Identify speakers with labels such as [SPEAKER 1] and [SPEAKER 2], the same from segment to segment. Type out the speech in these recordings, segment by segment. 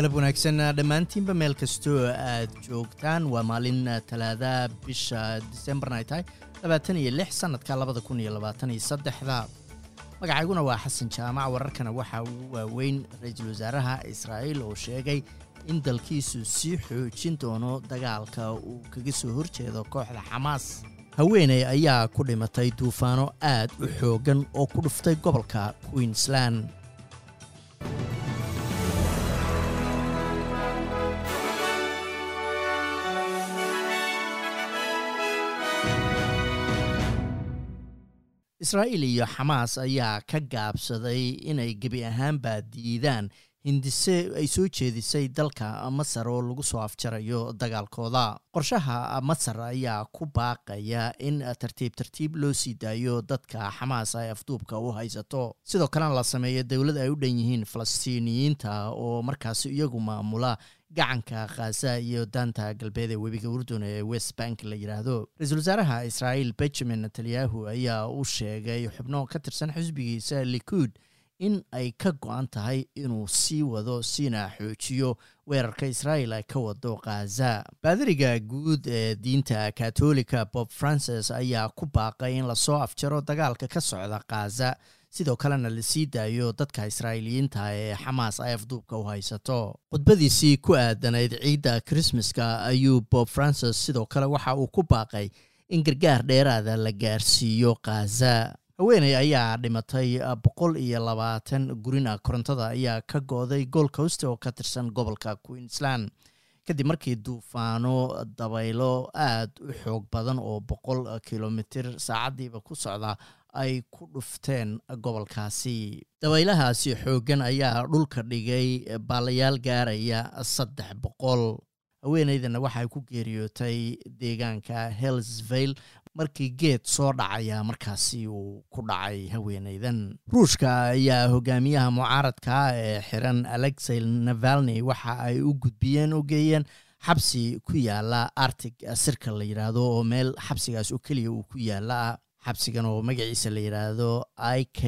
[SPEAKER 1] galab wanaagsan dhammaantiinba meel kastoo aad joogtaan. Waa maalin talaada bisha disembarna ay tahay labaatan iyo lix sannadka labada kun iyo labaatan iyo saddexda. Magacayguna waa xasan jaamac wararkana waxaa ugu waaweyn ra'iisul wasaaraha israa'iil oo sheegay in dalkiisu sii xoojin doono dagaalka uu kaga soo horjeedo kooxda xamaas. Haweeney ayaa ku dhimatay duufaano aad u xooggan oo ku dhuftay gobolka queensland israa'iil iyo xamaas ayaa ka gaabsaday inay gebi ahaanba diidaan hindise ay soo jeedisay dalka masar oo lagu soo afjarayo dagaalkooda. Qorshaha masar ayaa ku baaqaya in tartiib tartiib loo sii daayo dadka xamaas ay afduubka u haysato. Sidoo kalena la sameeyo dowlad ay u dhan yihiin falastiiniyiinta oo markaasi iyagu maamula gacanka khaza iyo daanta galbeed ee webiga urdun ee west bank la yidhaahdo ra'iisul wasaaraha israa'iil benjamin netanyahu ayaa u sheegay xubno ka tirsan xisbigiisa likuud in ay ka go-an tahay inuu sii wado siina xoojiyo weerarka israa'iil ay ka wado khaza baadariga guud ee diinta katolika bob francis ayaa ku baaqay in la soo afjaro dagaalka ka socda khaza sidoo kalena la sii daayo dadka israa'iiliyiinta ee xamaas ay afduubka u haysato. Khudbadiisii ku aadanayd ciidda krismaska ayuu bob francis sidoo kale waxa uu ku baaqay in gargaar dheeraada la gaarsiiyo khaza haweeney ayaa dhimatay boqol iyo labaatan gurina korontada ayaa ka go-day gool coast oo ka tirsan gobolka queensland. Kadib markii duufaano dabaylo aad u xoog badan oo boqol kilomitir saacaddiiba ku socda ay ku dhufteen gobolkaasi. Dabaylahaasi xooggan ayaa dhulka dhigay baalayaal gaaraya saddex boqol. Haweeneydana waxay ku geeriyootay deegaanka hellsville markii geed soo dhacaya markaasi uu ku dhacay haweeneydan ruushka ayaa hogaamiyaha mucaaradka ee xiran alexey navalni waxa ay u gudbiyeen u geeyeen xabsi ku yaalla artig sirka la yidhaahdo oo meel xabsigaas oo keliya uu ku yaalla. Xabsigan oo magaciisa la yidhaahdo i k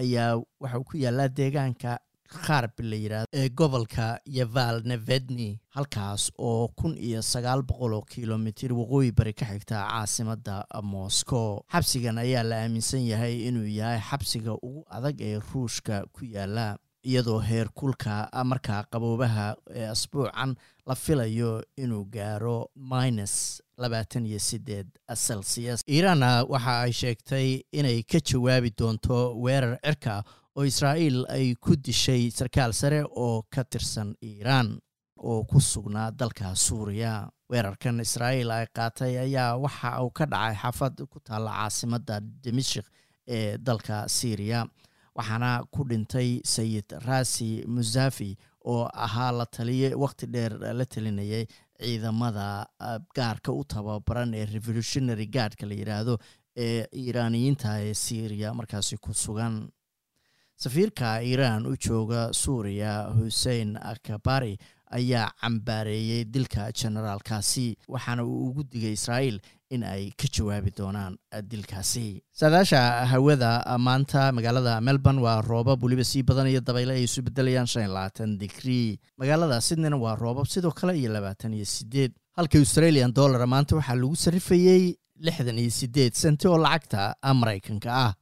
[SPEAKER 1] ayaa waxauu ku yaalaa deegaanka kharb la yidhahdo ee gobolka yaval nevedni halkaas oo kun iyo sagaal boqol oo kilomitir waqooyi bari ka xigta caasimadda moscow xabsigan ayaa la aaminsan yahay inuu yahay xabsiga ugu adag ee ruushka ku yaalla iyadoo heer kulka markaa qaboobaha ee asbuucan la filayo inuu gaaro minus labaatan iyo sideed celsius. Iiraanna waxa ay sheegtay inay ka jawaabi doonto weerar cirka oo israa'iil ay ku dishay sarkaal sare oo ka tirsan iiraan oo ku sugnaa dalka suuriya. Weerarkan israa'iil ay qaatay ayaa waxa uu ka dhacay xaafad ku taalla caasimadda dimashik ee dalka syriya waxaana ku dhintay sayid rasi musafi oo ahaa la taliye wakhti dheer la talinayay ciidamada gaarka u tababaran ee revolutionary guardka la yidhaahdo ee iiraaniyiinta ee syriya markaasi ku sugan safiirka iiraan u jooga suuriya hussein akabari ayaa cambaareeyey dilka generaalkaasi waxaana uu ugu digay israa'iil in ay ka jawaabi doonaan dilkaasi. Saadaasha hawada maanta magaalada melbourne waa roobab weliba sii badan iyo dabayle ay isu bedelayaan shan iyo labaatan digrii. Magaalada sydneyna waa roobab sidoo kale iyo labaatan iyo sideed halka australian dollara maanta waxaa lagu sarrifayey lixdan iyo sideed senti oo lacagta maraykanka ah